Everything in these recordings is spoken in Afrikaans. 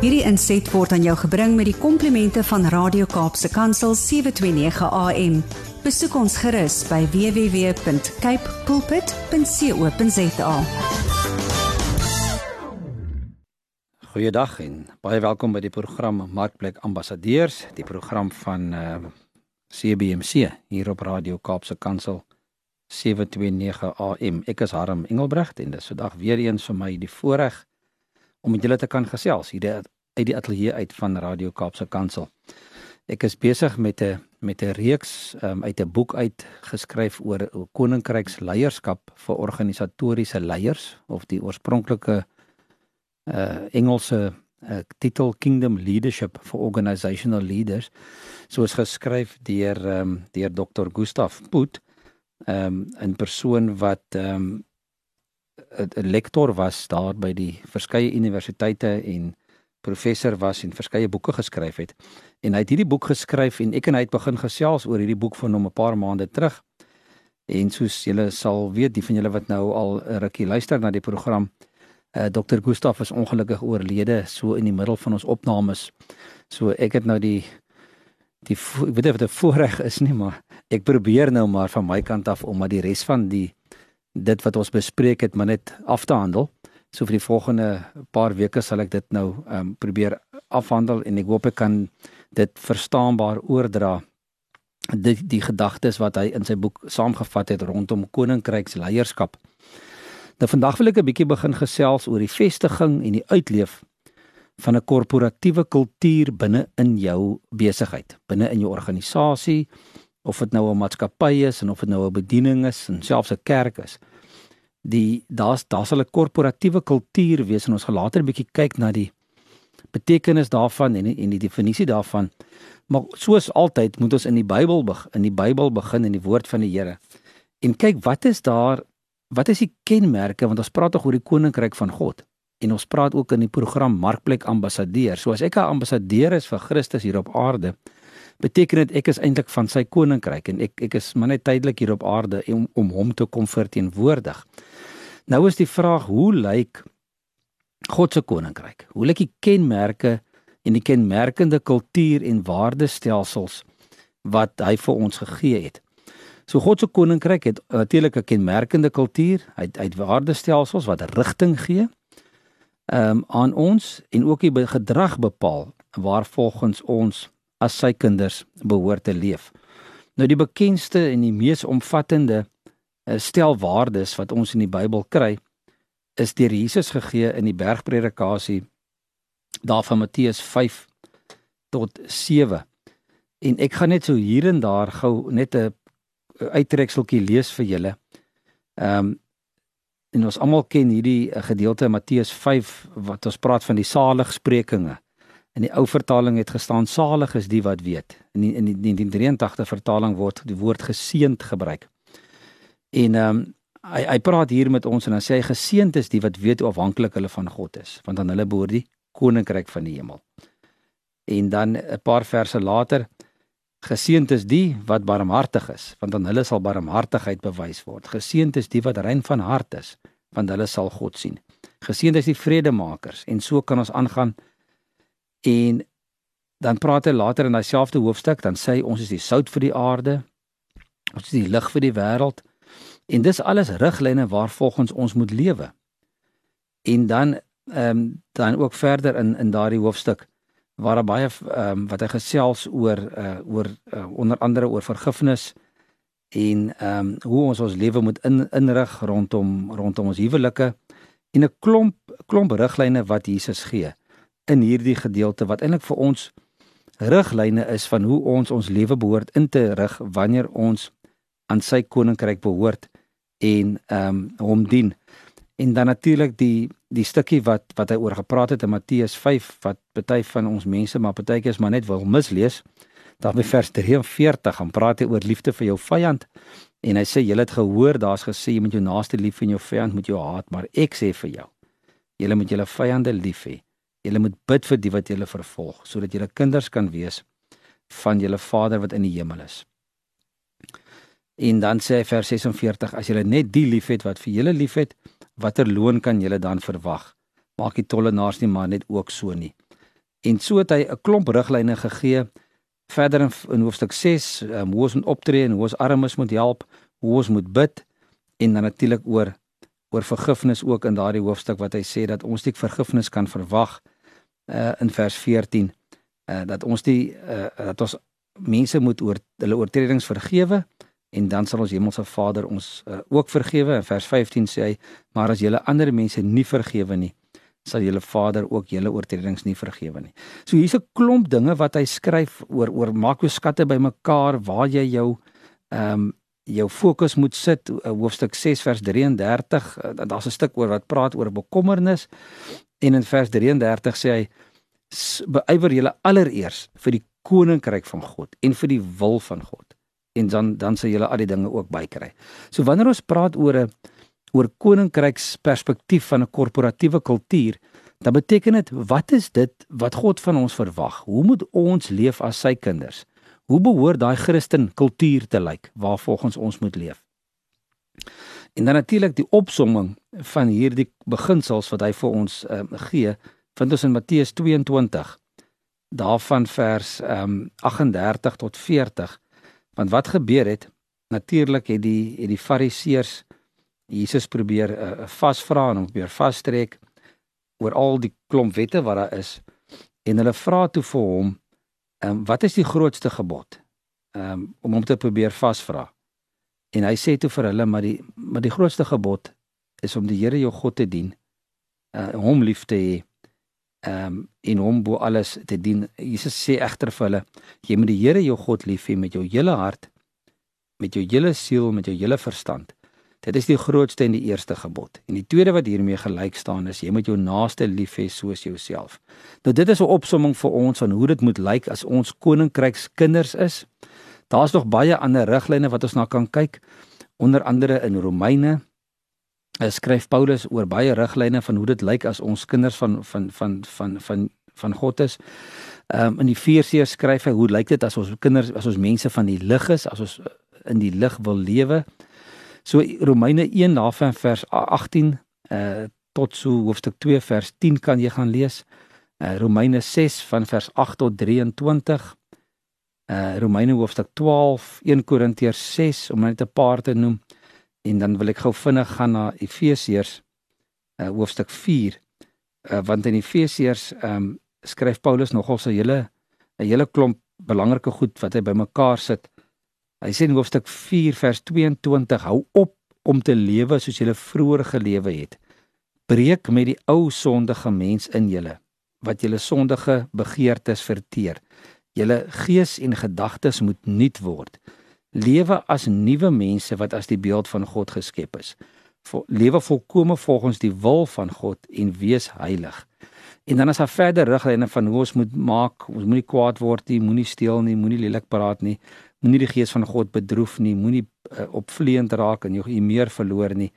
Hierdie inset word aan jou gebring met die komplimente van Radio Kaapse Kansel 729 AM. Besoek ons gerus by www.cape pulpit.co.za. Goeiedag en baie welkom by die program Markplek Ambassadeurs, die program van uh, CBC hier op Radio Kaapse Kansel 729 AM. Ek is Harm Engelbrecht en dis vandag weer eens vir my die voorreg om met julle te kan gesels hier uit die ateljee uit van Radio Kaapse Kansel. Ek is besig met 'n met 'n reeks um, uit 'n boek uitgeskryf oor koninkryks leierskap vir organisatoriese leiers of die oorspronklike uh Engelse uh, titel Kingdom Leadership for Organizational Leaders soos geskryf deur um, deur Dr. Gustav Poot um 'n persoon wat um 'n lektor was daar by die verskeie universiteite en professor was en verskeie boeke geskryf het. En hy het hierdie boek geskryf en ek en hy het begin gesels oor hierdie boek van hom 'n paar maande terug. En soos julle sal weet, die van julle wat nou al rukkie luister na die program, uh, eh, Dr. Gustaf is ongelukkig oorlede so in die middel van ons opnames. So ek het nou die die ek weet nie dit 'n voorreg is nie, maar ek probeer nou maar van my kant af om maar die res van die dit wat ons bespreek het maar net af te handel. So vir die volgende paar weke sal ek dit nou ehm um, probeer afhandel en ek hoop ek kan dit verstaanbaar oordra die die gedagtes wat hy in sy boek saamgevat het rondom koninkryks leierskap. Nou vandag wil ek 'n bietjie begin gesels oor die vestiging en die uitleef van 'n korporatiewe kultuur binne in jou besigheid, binne in jou organisasie of dit nou 'n maatskappy is en of dit nou 'n bediening is en selfs 'n kerk is. Die daar's daar's 'n korporatiewe kultuur wees en ons gaan later 'n bietjie kyk na die betekenis daarvan en en die definisie daarvan. Maar soos altyd moet ons in die Bybel begin, in die Bybel begin in die woord van die Here. En kyk wat is daar wat is die kenmerke want ons praat tog oor die koninkryk van God. En ons praat ook in die program Markplek Ambassadeur. So as ek 'n ambassadeur is vir Christus hier op aarde, beteken dit ek is eintlik van sy koninkryk en ek ek is maar net tydelik hier op aarde om om hom te kom verteenwoordig. Nou is die vraag hoe lyk God se koninkryk? Hoe lyk die kenmerke en die kenmerkende kultuur en waardestelsels wat hy vir ons gegee het? So God se koninkryk het natuurlik 'n kenmerkende kultuur, hy het uit waardestelsels wat rigting gee um, aan ons en ook die gedrag bepaal waar volgens ons as sy kinders behoort te leef. Nou die bekendste en die mees omvattende uh, stel waardes wat ons in die Bybel kry is deur Jesus gegee in die bergpredikasie daarvan Matteus 5 tot 7. En ek gaan net so hier en daar gou net 'n uittrekseltjie lees vir julle. Ehm um, en ons almal ken hierdie eh, gedeelte in Matteus 5 wat ons praat van die saligsprekinge. In die ou vertaling het gestaan salig is die wat weet. In die, in die 1983 vertaling word die woord geseend gebruik. En ehm um, hy hy praat hier met ons en dan sê hy geseend is die wat weet hoe afhanklik hulle van God is, want dan hulle behoort die koninkryk van die hemel. En dan 'n paar verse later geseend is die wat barmhartig is, want dan hulle sal barmhartigheid bewys word. Geseend is die wat rein van hart is, want hulle sal God sien. Geseend is die vredemakers en so kan ons aangaan En dan praat hy later in dieselfde hoofstuk, dan sê hy ons is die sout vir die aarde. Ons is die lig vir die wêreld. En dis alles riglyne waarvolgens ons moet lewe. En dan ehm um, dan ook verder in in daardie hoofstuk waar daar baie ehm um, wat hy gesels oor uh oor uh, onder andere oor vergifnis en ehm um, hoe ons ons lewe moet in inrig rondom rondom ons huwelike en 'n klomp klomp riglyne wat Jesus gee in hierdie gedeelte wat eintlik vir ons riglyne is van hoe ons ons lewe behoort in te rig wanneer ons aan sy koninkryk behoort en ehm um, hom dien. En dan natuurlik die die stukkie wat wat hy oor gepraat het in Matteus 5 wat baie van ons mense maar partykeers maar net wil mislees. Daar by vers 43 gaan praat hy oor liefde vir jou vyand en hy sê jy het gehoor daar's gesê jy moet jou naaste lief en jou vyand moet jou haat maar ek sê vir jou jy moet julle vyande lief hê Julle moet bid vir die wat julle vervolg sodat julle kinders kan wees van julle Vader wat in die hemel is. En dan sê vers 46 as julle net die liefhet wat vir julle liefhet, watter loon kan julle dan verwag? Maak die tollenaars nie maar net ook so nie. En so het hy 'n klomp riglyne gegee verder in, in hoofstuk 6, um, ehm, hoe ons moet optree en hoe ons armes moet help, hoe ons moet bid en dan natuurlik oor oor vergifnis ook in daardie hoofstuk wat hy sê dat ons die vergifnis kan verwag uh in vers 14 uh dat ons die uh dat ons mense moet oor hulle oortredings vergewe en dan sal ons hemelse Vader ons uh, ook vergewe. In vers 15 sê hy: "Maar as julle ander mense nie vergewe nie, sal julle Vader ook julle oortredings nie vergewe nie." So hier's 'n klomp dinge wat hy skryf oor oor maak jou skatte bymekaar waar jy jou ehm um, jou fokus moet sit. Hoofstuk 6 vers 33, uh, daar's 'n stuk oor wat praat oor bekommernis en in vers 33 sê hy: "Beywer julle allereers vir die koninkryk van God en vir die wil van God." en dan dan sal julle al die dinge ook bykry. So wanneer ons praat oor 'n oor koninkryks perspektief van 'n korporatiewe kultuur, dan beteken dit wat is dit wat God van ons verwag? Hoe moet ons leef as sy kinders? Hoe behoort daai Christen kultuur te lyk waar volgens ons moet leef? En dan natuurlik die opsomming van hierdie beginsels wat hy vir ons um, gee, vind ons in Matteus 22 daarvan vers um, 38 tot 40 Want wat gebeur het? Natuurlik het die het die Fariseërs Jesus probeer uh, vasvra en hom probeer vastrek oor al die klomp wette wat daar is en hulle vra toe vir hom, "Ehm um, wat is die grootste gebod?" Ehm um, om hom te probeer vasvra. En hy sê toe vir hulle, "Maar die maar die grootste gebod is om die Here jou God te dien, uh hom lief te hê ehm um, en hom bo alles te dien. Jesus sê egter vir hulle: Jy moet die Here jou God lief hê met jou hele hart, met jou hele siel, met jou hele verstand. Dit is die grootste en die eerste gebod. En die tweede wat hiermee gelyk staan is jy moet jou naaste lief hê soos jouself. Nou dit is 'n opsomming vir ons van hoe dit moet lyk as ons koninkryks kinders is. Daar's nog baie ander riglyne wat ons na kan kyk, onder andere in Romeine Hy skryf Paulus oor baie riglyne van hoe dit lyk as ons kinders van van van van van van God is. Ehm um, in 4 skryf hy hoe lyk dit as ons kinders as ons mense van die lig is, as ons in die lig wil lewe. So Romeine 1 daarvan vers 18 uh eh, tot so hoofstuk 2 vers 10 kan jy gaan lees. Uh Romeine 6 van vers 8 tot 23. Uh Romeine hoofstuk 12, 1 Korintiërs 6 om net 'n paar te noem. En dan wil ek gou vinnig gaan na Efesiërs uh, hoofstuk 4. Uh, want in Efesiërs ehm um, skryf Paulus nogal so 'n hele 'n hele klomp belangrike goed wat hy bymekaar sit. Hy sê in hoofstuk 4 vers 22: Hou op om te lewe soos julle vroeër gelewe het. Breek met die ou sondige mens in julle wat julle sondige begeertes verteer. Julle gees en gedagtes moet nuut word lewe as nuwe mense wat as die beeld van God geskep is. Vol, lewe volkome volgens die wil van God en wees heilig. En dan is daar verder riglyne van hoe ons moet maak, ons moenie kwaad word nie, moenie steel nie, moenie lelik praat nie, moenie die gees van God bedroef nie, moenie uh, opvleend raak en jy meer verloor nie.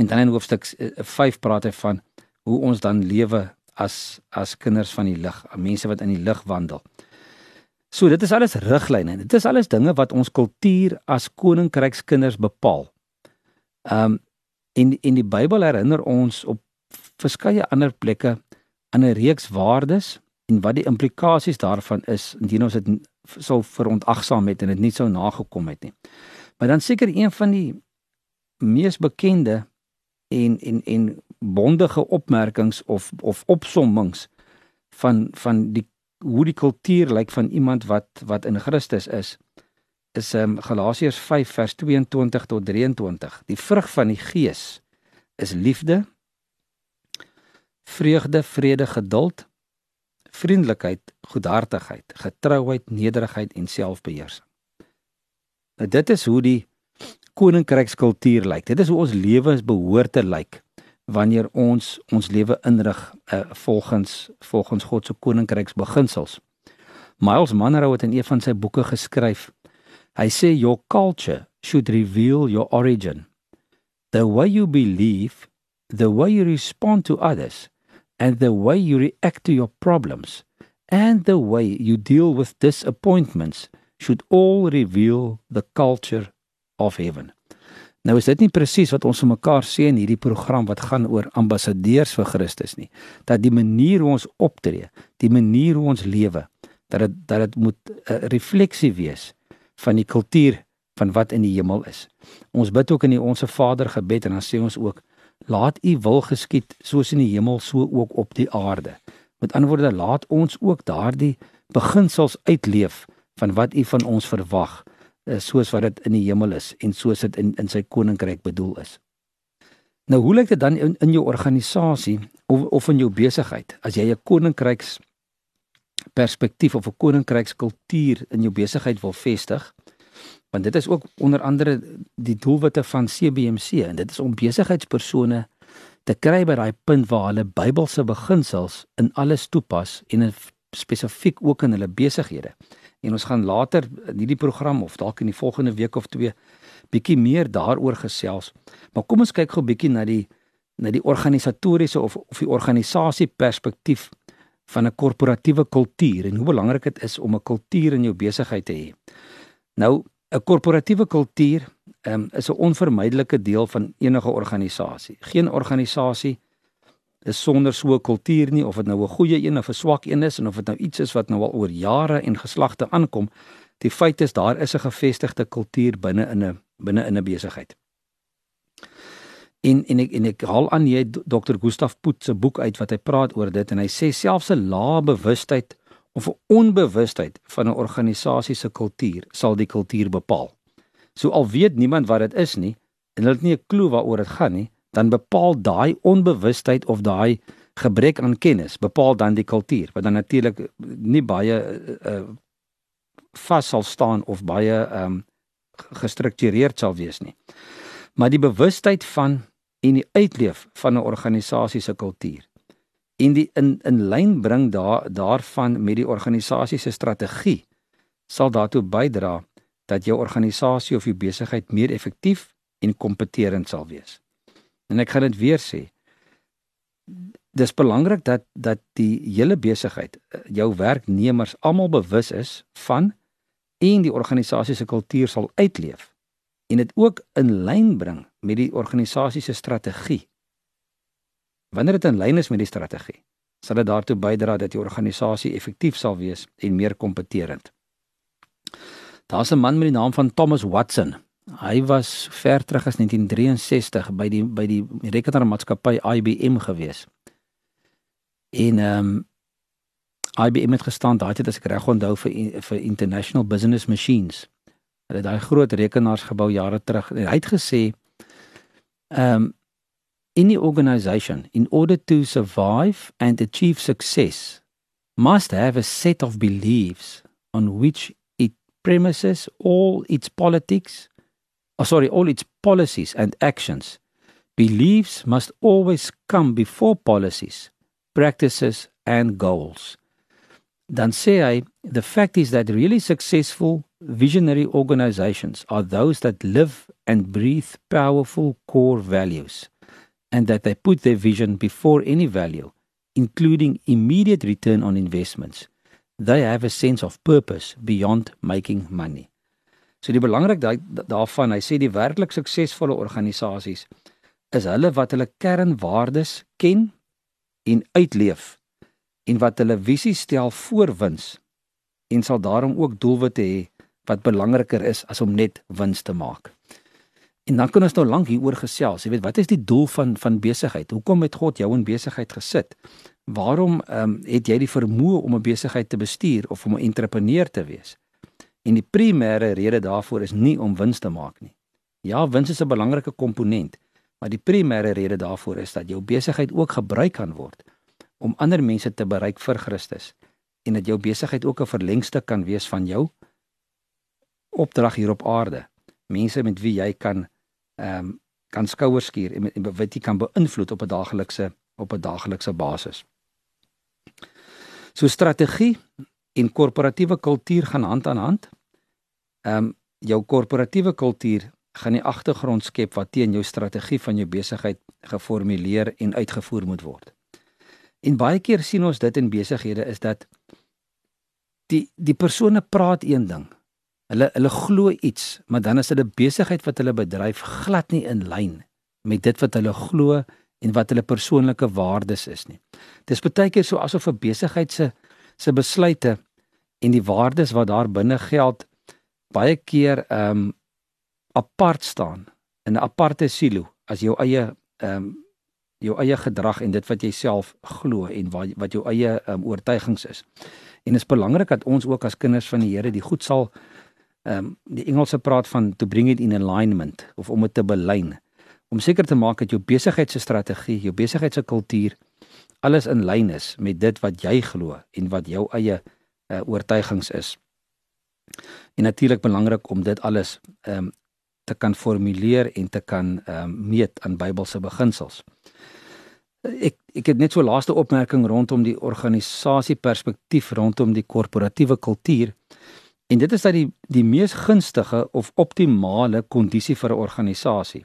En dan in hoofstuk 5 uh, praat hy van hoe ons dan lewe as as kinders van die lig, mense wat in die lig wandel. So dit is alles riglyne. Dit is alles dinge wat ons kultuur as koninkrykskinders bepaal. Um en in die Bybel herinner ons op verskeie ander plekke aan 'n reeks waardes en wat die implikasies daarvan is indien ons dit sou verontagsaam het en dit nie sou nagekom het nie. Maar dan seker een van die mees bekende en en en bondige opmerkings of of opsommings van van die hoe die kultuur lyk van iemand wat wat in Christus is is um, Galasiërs 5 vers 22 tot 23. Die vrug van die Gees is liefde, vreugde, vrede, geduld, vriendelikheid, goedhartigheid, getrouheid, nederigheid en selfbeheersing. Nou dit is hoe die koninkrykskultuur lyk. Dit is hoe ons lewens behoort te lyk wanneer ons ons lewe inrig uh, volgens volgens God se koninkryksbeginsels. Miles Monroe het in een van sy boeke geskryf. Hy sê your culture should reveal your origin. The way you believe, the way you respond to others, and the way you react to your problems, and the way you deal with disappointments should all reveal the culture of heaven. Nou is dit nie presies wat ons vir mekaar sê in hierdie program wat gaan oor ambassadeurs vir Christus nie. Dat die manier hoe ons optree, die manier hoe ons lewe, dat dit dat dit moet 'n refleksie wees van die kultuur van wat in die hemel is. Ons bid ook in die Onse Vader gebed en dan sê ons ook laat u wil geskied soos in die hemel so ook op die aarde. Met ander woorde laat ons ook daardie beginsels uitleef van wat u van ons verwag eh, soos wat dit in die hemel is en soos dit in in sy koninkryk bedoel is. Nou hoe lyk dit dan in, in jou organisasie of of in jou besigheid as jy 'n koninkryks perspektief of 'n koninkrykskultuur in jou besigheid wil vestig? Want dit is ook onder andere die doelwitte van CBMC en dit is om besigheidspersone te kry by daai punt waar hulle Bybelse beginsels in alles toepas en spesifiek ook in hulle besighede. En ons gaan later in hierdie program of dalk in die volgende week of twee bietjie meer daaroor gesels. Maar kom ons kyk gou bietjie na die na die organisatoriese of of die organisasie perspektief van 'n korporatiewe kultuur en hoe belangrik dit is om 'n kultuur in jou besigheid te hê. Nou 'n korporatiewe kultuur um, is 'n onvermydelike deel van enige organisasie. Geen organisasie is sonder so 'n kultuur nie of dit nou 'n goeie een of 'n swak een is en of dit nou iets is wat nou al oor jare en geslagte aankom. Die feit is daar is 'n gevestigde kultuur binne in 'n binne in 'n besigheid. En en ek en ek haal aan jy Dr. Gustaf Poot se boek uit wat hy praat oor dit en hy sê selfs 'n lae bewustheid of 'n onbewustheid van 'n organisasie se kultuur sal die kultuur bepaal. So al weet niemand wat dit is nie en hulle het nie 'n klou waaroor dit gaan nie, dan bepaal daai onbewustheid of daai gebrek aan kennis bepaal dan die kultuur wat dan natuurlik nie baie uh, vas sal staan of baie um, gestruktureerd sal wees nie. Maar die bewustheid van en die uitleef van 'n organisasie se kultuur en die in in lyn bring daar daarvan met die organisasie se strategie sal daartoe bydra dat jou organisasie of jou besigheid meer effektief en kompeterend sal wees. En ek gaan dit weer sê. Dis belangrik dat dat die hele besigheid, jou werknemers almal bewus is van en die organisasie se kultuur sal uitleef en dit ook in lyn bring met die organisasie se strategie Wanneer dit in lyn is met die strategie, sal dit daartoe bydra dat die organisasie effektief sal wees en meer kompeterend. Daar's 'n man met die naam van Thomas Watson. Hy was ver terug as 1963 by die by die rekenaarmaatskappy IBM gewees. En ehm um, IBM het gestaan daai tyd as ek reg onthou vir vir International Business Machines. Hulle het daai groot rekenaars gebou jare terug. Hy het gesê ehm um, any organization, in order to survive and achieve success, must have a set of beliefs on which it premises all its politics, oh, sorry, all its policies and actions. Beliefs must always come before policies, practices, and goals. Dan sê hy, the fact is that really successful visionary organizations are those that live and breathe powerful core values and that they put their vision before any value, including immediate return on investments. They have a sense of purpose beyond making money. So die belangrik daarvan, hy sê die werklik suksesvolle organisasies is hulle wat hulle kernwaardes ken en uitleef en wat hulle visie stel voor wins en sal daarom ook doelwitte hê wat belangriker is as om net wins te maak. En dan kan ons nou lank hieroor gesels. Jy weet, wat is die doel van van besigheid? Hoekom het God jou in besigheid gesit? Waarom ehm um, het jy die vermoë om 'n besigheid te bestuur of om 'n entrepreneur te wees? En die primêre rede daarvoor is nie om wins te maak nie. Ja, wins is 'n belangrike komponent, maar die primêre rede daarvoor is dat jou besigheid ook gebruik kan word om ander mense te bereik vir Christus en dat jou besigheid ook 'n verlengstuk kan wees van jou opdrag hier op aarde. Mense met wie jy kan ehm um, kan skouers skuur en, en wat jy kan beïnvloed op 'n daaglikse op 'n daaglikse basis. So strategie en korporatiewe kultuur gaan hand aan hand. Ehm um, jou korporatiewe kultuur gaan die agtergrond skep wat teen jou strategie van jou besigheid geformuleer en uitgevoer moet word. En baie keer sien ons dit in besighede is dat die die persone praat een ding, Hulle hulle glo iets, maar dan is dit 'n besigheid wat hulle bedryf glad nie in lyn met dit wat hulle glo en wat hulle persoonlike waardes is nie. Dis baie keer so asof 'n besigheid se se besluite en die waardes wat daar binne geld baie keer ehm um, apart staan in 'n aparte silo as jou eie ehm um, jou eie gedrag en dit wat jy self glo en wat wat jou eie um, oortuigings is. En dit is belangrik dat ons ook as kinders van die Here die goed sal ehm um, die Engelse praat van to bring it in alignment of om dit te belyn om seker te maak dat jou besigheid se strategie, jou besigheid se kultuur alles in lyn is met dit wat jy glo en wat jou eie uh, oortuigings is. En natuurlik belangrik om dit alles ehm um, te kan formuleer en te kan ehm um, meet aan Bybelse beginsels. Ek ek het net so laaste opmerking rondom die organisasie perspektief rondom die korporatiewe kultuur. En dit is dat die die mees gunstige of optimale kondisie vir 'n organisasie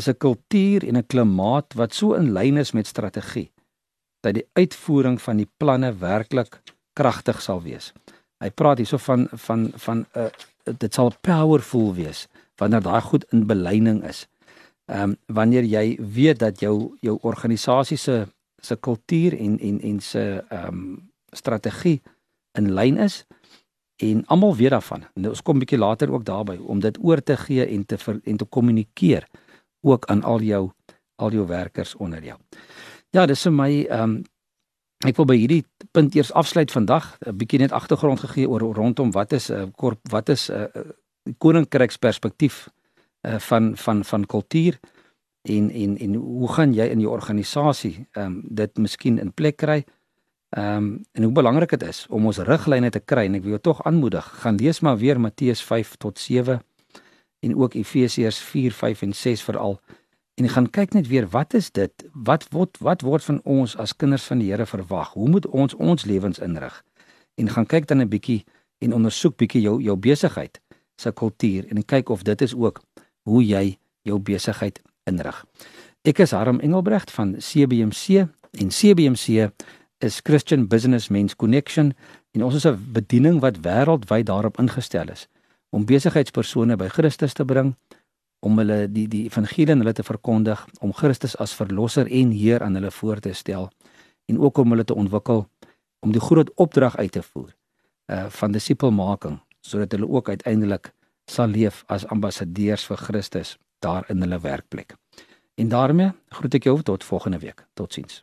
is 'n kultuur en 'n klimaat wat so in lyn is met strategie dat die uitvoering van die planne werklik kragtig sal wees. Hy praat hierso van van van 'n uh, dit sal powerful wees wanneer daai goed in belyning is. Ehm um, wanneer jy weet dat jou jou organisasie se se kultuur en en en se ehm um, strategie in lyn is en almal weet daarvan. En ons kom 'n bietjie later ook daarby om dit oor te gee en te ver, en te kommunikeer ook aan al jou al jou werkers onder jou. Ja, dis vir my ehm um, ek wil by hierdie punt eers afsluit vandag, 'n bietjie net agtergrond gegee oor rondom wat is 'n uh, korp wat is 'n uh, koninkryksperspektief uh, van van van kultuur en en en hoe gaan jy in jou organisasie ehm um, dit miskien in plek kry? Ehm um, en hoe belangrik dit is om ons riglyne te kry en ek wil jou tog aanmoedig, gaan lees maar weer Matteus 5 tot 7 en ook Efesiërs 4, 5 en 6 veral en gaan kyk net weer wat is dit? Wat word wat word van ons as kinders van die Here verwag? Hoe moet ons ons lewens inrig? En gaan kyk dan 'n bietjie en ondersoek bietjie jou jou besigheid se kultuur en kyk of dit is ook hoe jy jou besigheid inrig. Ek is Harm Engelbregt van CBMC en CBMC is Christian Business Men's Connection en ons is 'n bediening wat wêreldwyd daarop ingestel is om besigheidspersone by Christus te bring, om hulle die die evangelie aan hulle te verkondig, om Christus as verlosser en Heer aan hulle voor te stel en ook om hulle te ontwikkel om die groot opdrag uit te voer uh van disipelmaking sodat hulle ook uiteindelik sal leef as ambassadeurs vir Christus daar in hulle werkplek. En daarmee groet ek jou tot volgende week. Totsiens.